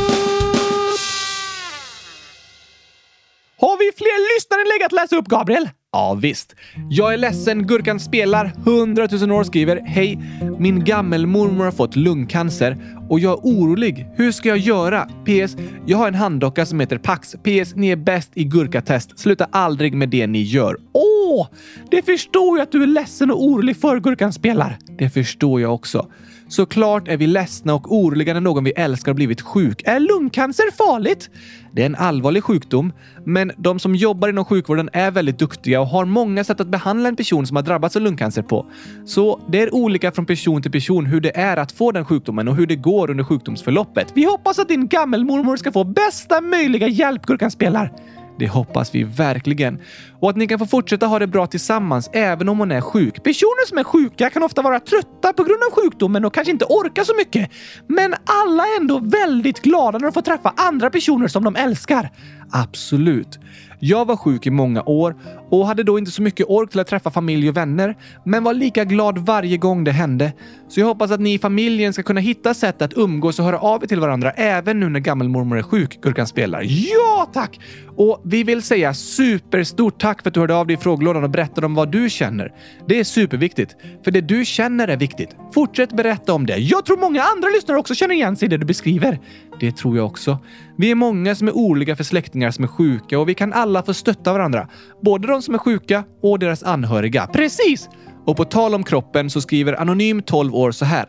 Har vi fler lyssnarinlägg att läsa upp, Gabriel? Ja, visst. Jag är ledsen, Gurkan spelar. 100 000 år skriver Hej, min gammelmormor har fått lungcancer och jag är orolig. Hur ska jag göra? PS. Jag har en handdocka som heter Pax. PS. Ni är bäst i gurkatest. Sluta aldrig med det ni gör. Åh! Det förstår jag att du är ledsen och orolig för, Gurkan spelar. Det förstår jag också. Såklart är vi ledsna och oroliga när någon vi älskar har blivit sjuk. Är lungcancer farligt? Det är en allvarlig sjukdom, men de som jobbar inom sjukvården är väldigt duktiga och har många sätt att behandla en person som har drabbats av lungcancer på. Så det är olika från person till person hur det är att få den sjukdomen och hur det går under sjukdomsförloppet. Vi hoppas att din gammelmormor ska få bästa möjliga hjälp, Gurkan spelar. Det hoppas vi verkligen. Och att ni kan få fortsätta ha det bra tillsammans även om hon är sjuk. Personer som är sjuka kan ofta vara trötta på grund av sjukdomen och kanske inte orka så mycket. Men alla är ändå väldigt glada när de får träffa andra personer som de älskar. Absolut. Jag var sjuk i många år och hade då inte så mycket ork till att träffa familj och vänner, men var lika glad varje gång det hände. Så jag hoppas att ni i familjen ska kunna hitta sätt att umgås och höra av er till varandra även nu när gammelmormor är sjuk, Gurkan spelar. Ja, tack! Och vi vill säga superstort tack för att du hörde av dig i frågelådan och berättade om vad du känner. Det är superviktigt, för det du känner är viktigt. Fortsätt berätta om det. Jag tror många andra lyssnare också känner igen sig i det du beskriver. Det tror jag också. Vi är många som är oroliga för släktingar som är sjuka och vi kan alla få stötta varandra. Både de som är sjuka och deras anhöriga. Precis! Och på tal om kroppen så skriver Anonym 12 år så här.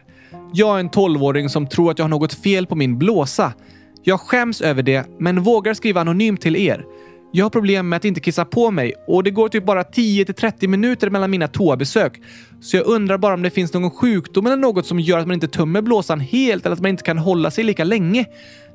Jag är en 12-åring som tror att jag har något fel på min blåsa. Jag skäms över det, men vågar skriva anonymt till er. Jag har problem med att inte kissa på mig och det går typ bara 10 till 30 minuter mellan mina toabesök. Så jag undrar bara om det finns någon sjukdom eller något som gör att man inte tömmer blåsan helt eller att man inte kan hålla sig lika länge.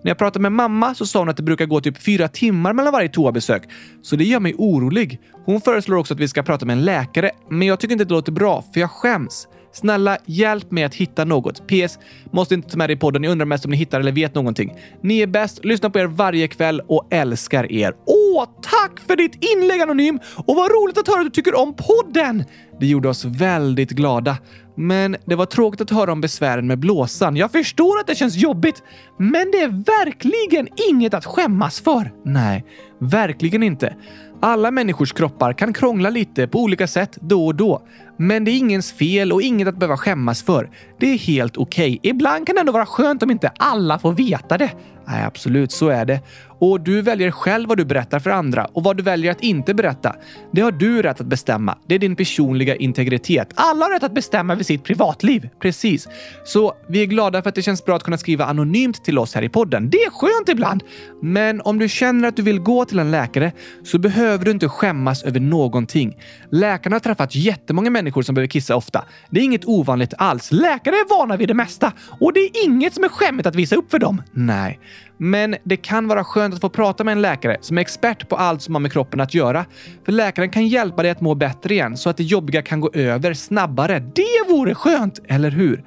När jag pratade med mamma så sa hon att det brukar gå typ fyra timmar mellan varje toabesök. Så det gör mig orolig. Hon föreslår också att vi ska prata med en läkare, men jag tycker inte det låter bra för jag skäms. Snälla, hjälp mig att hitta något. PS. Måste inte ta med det i podden. Jag undrar mest om ni hittar eller vet någonting. Ni är bäst. Lyssnar på er varje kväll och älskar er. Åh, tack för ditt inlägg Anonym! Och vad roligt att höra att du tycker om podden! Det gjorde oss väldigt glada. Men det var tråkigt att höra om besvären med blåsan. Jag förstår att det känns jobbigt, men det är verkligen inget att skämmas för. Nej, verkligen inte. Alla människors kroppar kan krångla lite på olika sätt då och då. Men det är ingens fel och inget att behöva skämmas för. Det är helt okej. Ibland kan det ändå vara skönt om inte alla får veta det. Nej, absolut, så är det. Och du väljer själv vad du berättar för andra och vad du väljer att inte berätta. Det har du rätt att bestämma. Det är din personliga integritet. Alla har rätt att bestämma över sitt privatliv. Precis. Så vi är glada för att det känns bra att kunna skriva anonymt till oss här i podden. Det är skönt ibland. Men om du känner att du vill gå till en läkare så behöver du inte skämmas över någonting. Läkarna har träffat jättemånga människor människor som behöver kissa ofta. Det är inget ovanligt alls. Läkare är vana vid det mesta och det är inget som är skämmigt att visa upp för dem. Nej. Men det kan vara skönt att få prata med en läkare som är expert på allt som har med kroppen att göra. För läkaren kan hjälpa dig att må bättre igen så att det jobbiga kan gå över snabbare. Det vore skönt, eller hur?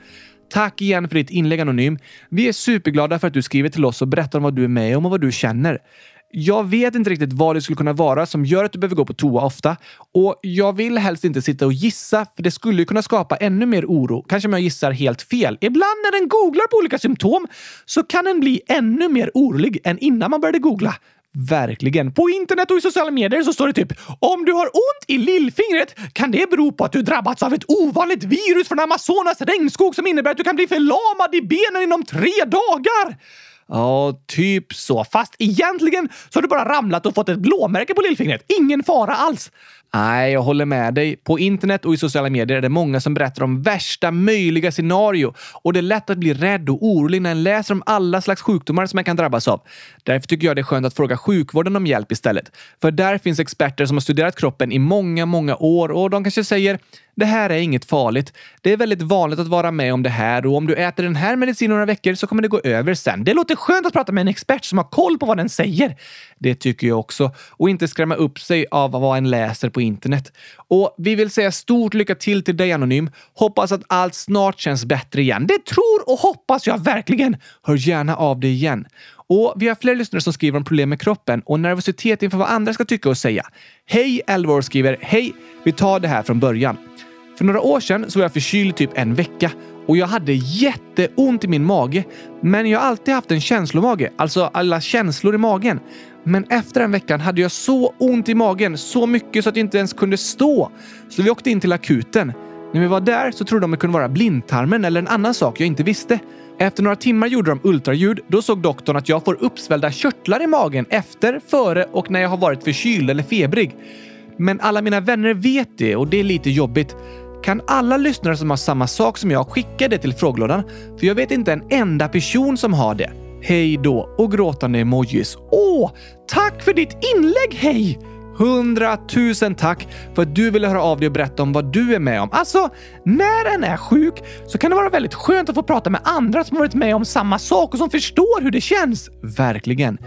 Tack igen för ditt inlägg Anonym. Vi är superglada för att du skriver till oss och berättar om vad du är med om och vad du känner. Jag vet inte riktigt vad det skulle kunna vara som gör att du behöver gå på toa ofta och jag vill helst inte sitta och gissa för det skulle ju kunna skapa ännu mer oro. Kanske om jag gissar helt fel. Ibland när den googlar på olika symptom så kan den bli ännu mer orolig än innan man började googla. Verkligen. På internet och i sociala medier så står det typ om du har ont i lillfingret kan det bero på att du drabbats av ett ovanligt virus från Amazonas regnskog som innebär att du kan bli förlamad i benen inom tre dagar. Ja, typ så. Fast egentligen så har du bara ramlat och fått ett blåmärke på lillfingret. Ingen fara alls. Nej, jag håller med dig. På internet och i sociala medier är det många som berättar om värsta möjliga scenario och det är lätt att bli rädd och orolig när en läser om alla slags sjukdomar som man kan drabbas av. Därför tycker jag det är skönt att fråga sjukvården om hjälp istället. För där finns experter som har studerat kroppen i många, många år och de kanske säger det här är inget farligt. Det är väldigt vanligt att vara med om det här och om du äter den här medicinen några veckor så kommer det gå över sen. Det låter skönt att prata med en expert som har koll på vad den säger. Det tycker jag också. Och inte skrämma upp sig av vad en läser på internet. Och vi vill säga stort lycka till till dig Anonym. Hoppas att allt snart känns bättre igen. Det tror och hoppas jag verkligen. Hör gärna av dig igen. Och vi har fler lyssnare som skriver om problem med kroppen och nervositet inför vad andra ska tycka och säga. Hej, Elvor skriver Hej, vi tar det här från början. För några år sedan så var jag förkyld typ en vecka och jag hade jätteont i min mage. Men jag har alltid haft en känslomage, alltså alla känslor i magen. Men efter den veckan hade jag så ont i magen, så mycket så att jag inte ens kunde stå. Så vi åkte in till akuten. När vi var där så trodde de det kunde vara blindtarmen eller en annan sak jag inte visste. Efter några timmar gjorde de ultraljud. Då såg doktorn att jag får uppsvällda körtlar i magen efter, före och när jag har varit förkyld eller febrig. Men alla mina vänner vet det och det är lite jobbigt. Kan alla lyssnare som har samma sak som jag skicka det till frågelådan? För jag vet inte en enda person som har det. Hej då och gråtande emojis. Åh, tack för ditt inlägg, hej! Hundratusen tack för att du ville höra av dig och berätta om vad du är med om. Alltså, när en är sjuk så kan det vara väldigt skönt att få prata med andra som har varit med om samma sak och som förstår hur det känns. Verkligen.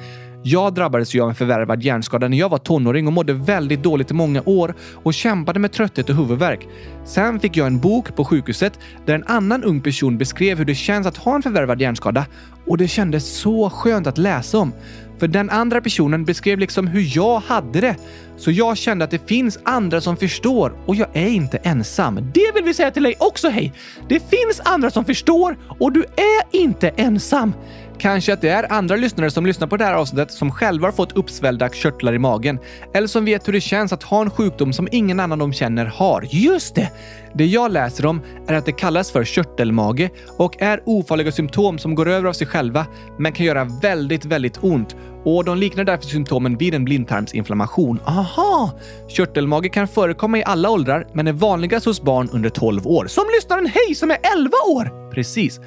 Jag drabbades ju av en förvärvad hjärnskada när jag var tonåring och mådde väldigt dåligt i många år och kämpade med trötthet och huvudvärk. Sen fick jag en bok på sjukhuset där en annan ung person beskrev hur det känns att ha en förvärvad hjärnskada och det kändes så skönt att läsa om. För den andra personen beskrev liksom hur jag hade det. Så jag kände att det finns andra som förstår och jag är inte ensam. Det vill vi säga till dig också, hej! Det finns andra som förstår och du är inte ensam. Kanske att det är andra lyssnare som lyssnar på det här avsnittet som själva har fått uppsvällda körtlar i magen. Eller som vet hur det känns att ha en sjukdom som ingen annan de känner har. Just det! Det jag läser om är att det kallas för körtelmage och är ofarliga symptom som går över av sig själva men kan göra väldigt, väldigt ont. Och de liknar därför symptomen vid en blindtarmsinflammation. Aha! Körtelmage kan förekomma i alla åldrar men är vanligast hos barn under 12 år. Som lyssnaren Hej som är 11 år! Precis.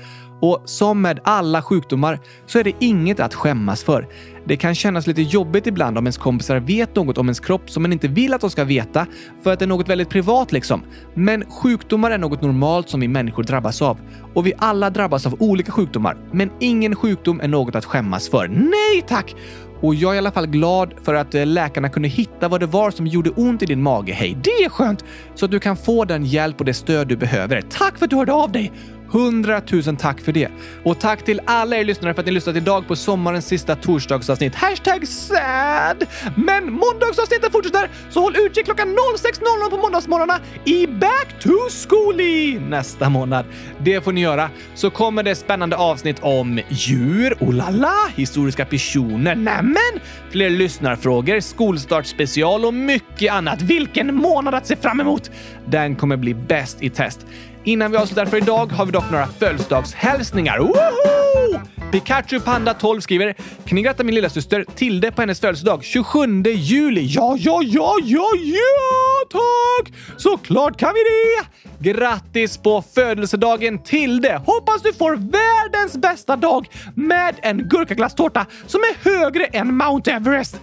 Och som med alla sjukdomar så är det inget att skämmas för. Det kan kännas lite jobbigt ibland om ens kompisar vet något om ens kropp som man inte vill att de ska veta för att det är något väldigt privat liksom. Men sjukdomar är något normalt som vi människor drabbas av. Och vi alla drabbas av olika sjukdomar. Men ingen sjukdom är något att skämmas för. Nej tack! Och jag är i alla fall glad för att eh, läkarna kunde hitta vad det var som gjorde ont i din mage. Hej, det är skönt! Så att du kan få den hjälp och det stöd du behöver. Tack för att du hörde av dig! 100 000 tack för det. Och tack till alla er lyssnare för att ni lyssnat idag på sommarens sista torsdagsavsnitt. Hashtag sad! Men måndagsavsnittet fortsätter, så håll utkik klockan 06.00 på måndagsmorgnarna i Back to Schooly nästa månad. Det får ni göra. Så kommer det spännande avsnitt om djur, oh la la, historiska personer, nämen, fler lyssnarfrågor, skolstartspecial och mycket annat. Vilken månad att se fram emot! Den kommer bli bäst i test. Innan vi avslutar för idag har vi dock några födelsedagshälsningar. Woho! Pikachu Panda 12 skriver “Kan ni gratta min lilla syster Tilde på hennes födelsedag 27 juli?” Ja, ja, ja, ja, ja, tack! Såklart kan vi det! Grattis på födelsedagen Tilde! Hoppas du får världens bästa dag med en gurkaglasstårta som är högre än Mount Everest.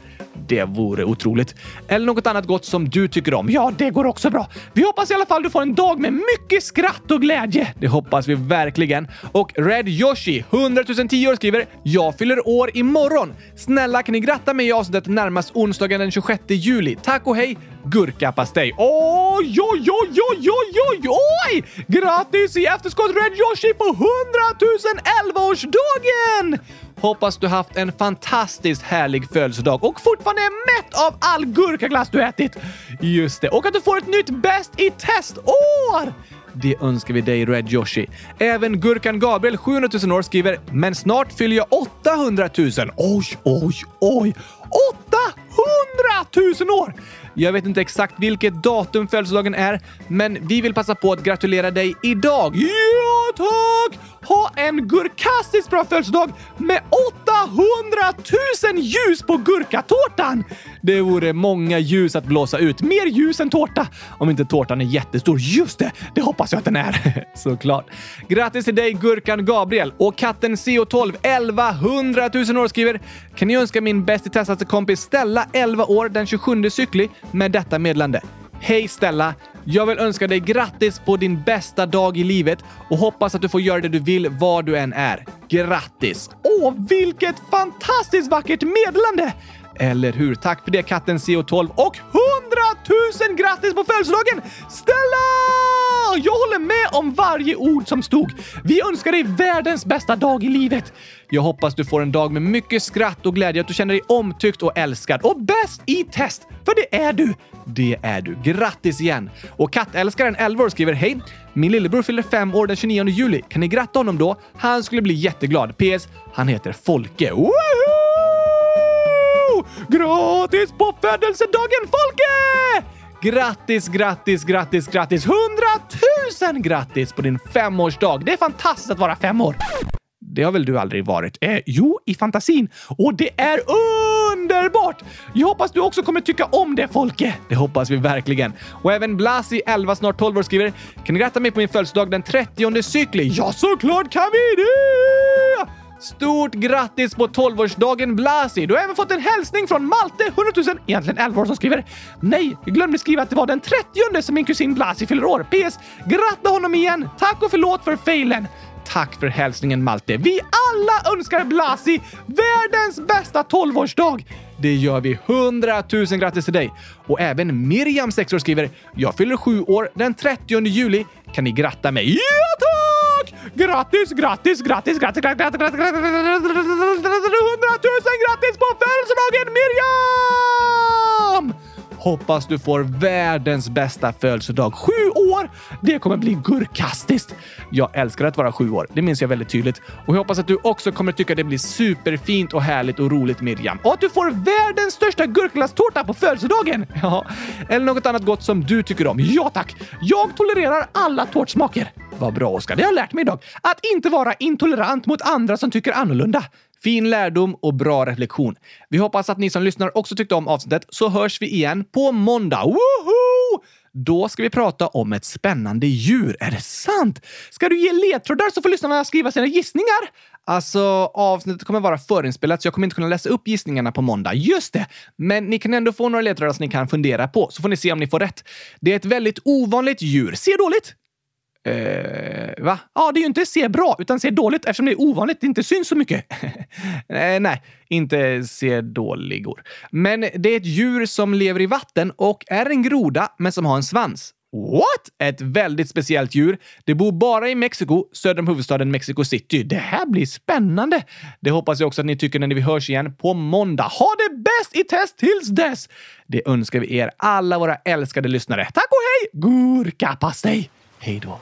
Det vore otroligt. Eller något annat gott som du tycker om. Ja, det går också bra. Vi hoppas i alla fall du får en dag med mycket skratt och glädje. Det hoppas vi verkligen. Och Red Yoshi, 100 010 år, skriver “Jag fyller år imorgon. Snälla kan ni gratta mig i avsnittet närmast onsdagen den 26 juli. Tack och hej! Gurkapastej. Oj, oj, oj, oj, oj, oj, oj! Grattis i efterskott Red Yoshi på 100 011 årsdagen! Hoppas du haft en fantastiskt härlig födelsedag och fortfarande är mätt av all gurkaglass du ätit. Just det, och att du får ett nytt bäst i testår! Det önskar vi dig Red Yoshi. Även Gurkan Gabriel, 700 000 år, skriver “Men snart fyller jag 800 000”. Oj, oj, oj! 800 000 år! Jag vet inte exakt vilket datum födelsedagen är, men vi vill passa på att gratulera dig idag. Ja, tack! Ha en gurkastiskt bra födelsedag med 800 000 ljus på gurkatårtan! Det vore många ljus att blåsa ut. Mer ljus än tårta. Om inte tårtan är jättestor. Just det! Det hoppas jag att den är. Såklart. Grattis till dig Gurkan Gabriel och katten CO12 1100 000 år skriver “Kan ni önska min bäst i testaste kompis Stella 11 år den 27 cykli med detta meddelande. Hej Stella! Jag vill önska dig grattis på din bästa dag i livet och hoppas att du får göra det du vill var du än är. Grattis! Åh, vilket fantastiskt vackert meddelande! Eller hur? Tack för det katten CO12 och 100 000 grattis på födelsedagen! Stella! Jag håller med om varje ord som stod. Vi önskar dig världens bästa dag i livet. Jag hoppas du får en dag med mycket skratt och glädje, att du känner dig omtyckt och älskad och bäst i test. För det är du! Det är du. Grattis igen! Och kattälskaren 11 år skriver Hej! Min lillebror fyller fem år den 29 juli. Kan ni gratta honom då? Han skulle bli jätteglad. PS. Han heter Folke. Woohoo! Grattis på födelsedagen Folke! Grattis, grattis, grattis, grattis! Hundratusen grattis på din femårsdag! Det är fantastiskt att vara fem år. Det har väl du aldrig varit? Eh, jo, i fantasin. Och det är underbart! Jag hoppas du också kommer tycka om det, Folke. Det hoppas vi verkligen. Och även Blasi, 11, snart 12 år, skriver “Kan du gratta mig på min födelsedag den 30 cykli?” Ja, såklart kan vi det! Stort grattis på 12-årsdagen Blasi! Du har även fått en hälsning från Malte, 100 000, egentligen 11 år, som skriver “Nej, jag glömde skriva att det var den 30 som min kusin Blasi fyller år. PS. Gratta honom igen! Tack och förlåt för failen!” Tack för hälsningen Malte. Vi alla önskar Blasi världens bästa 12-årsdag! Det gör vi. 100 000 grattis till dig! Och även Miriam, 6 år, skriver “Jag fyller 7 år den 30 juli. Kan ni gratta mig?” Ja, tack! Grattis, grattis, grattis, grattis, grattis, grattis, grattis, grattis, grattis, 100 000 grattis på födelsedagen Miriam! Hoppas du får världens bästa födelsedag. Sju år! Det kommer bli gurkastiskt! Jag älskar att vara sju år. Det minns jag väldigt tydligt. Och jag hoppas att du också kommer tycka det blir superfint och härligt och roligt Miriam. Och att du får världens största gurkglasstårta på födelsedagen! Ja, eller något annat gott som du tycker om. Ja tack! Jag tolererar alla tårtsmaker. Vad bra Oskar, det har jag lärt mig idag. Att inte vara intolerant mot andra som tycker annorlunda. Fin lärdom och bra reflektion. Vi hoppas att ni som lyssnar också tyckte om avsnittet, så hörs vi igen på måndag. Woho! Då ska vi prata om ett spännande djur. Är det sant? Ska du ge ledtrådar så får lyssnarna skriva sina gissningar? Alltså, avsnittet kommer vara förinspelat så jag kommer inte kunna läsa upp gissningarna på måndag. Just det! Men ni kan ändå få några ledtrådar som ni kan fundera på, så får ni se om ni får rätt. Det är ett väldigt ovanligt djur. Ser dåligt! Eh, va? Ja, det är ju inte se bra, utan se dåligt eftersom det är ovanligt. Det inte syns så mycket. eh, nej, inte se dåligor. Men det är ett djur som lever i vatten och är en groda, men som har en svans. What? Ett väldigt speciellt djur. Det bor bara i Mexiko, söder om huvudstaden Mexico City. Det här blir spännande. Det hoppas jag också att ni tycker när vi hörs igen på måndag. Ha det bäst i test tills dess! Det önskar vi er alla våra älskade lyssnare. Tack och hej! Gurkapastej! Hej då!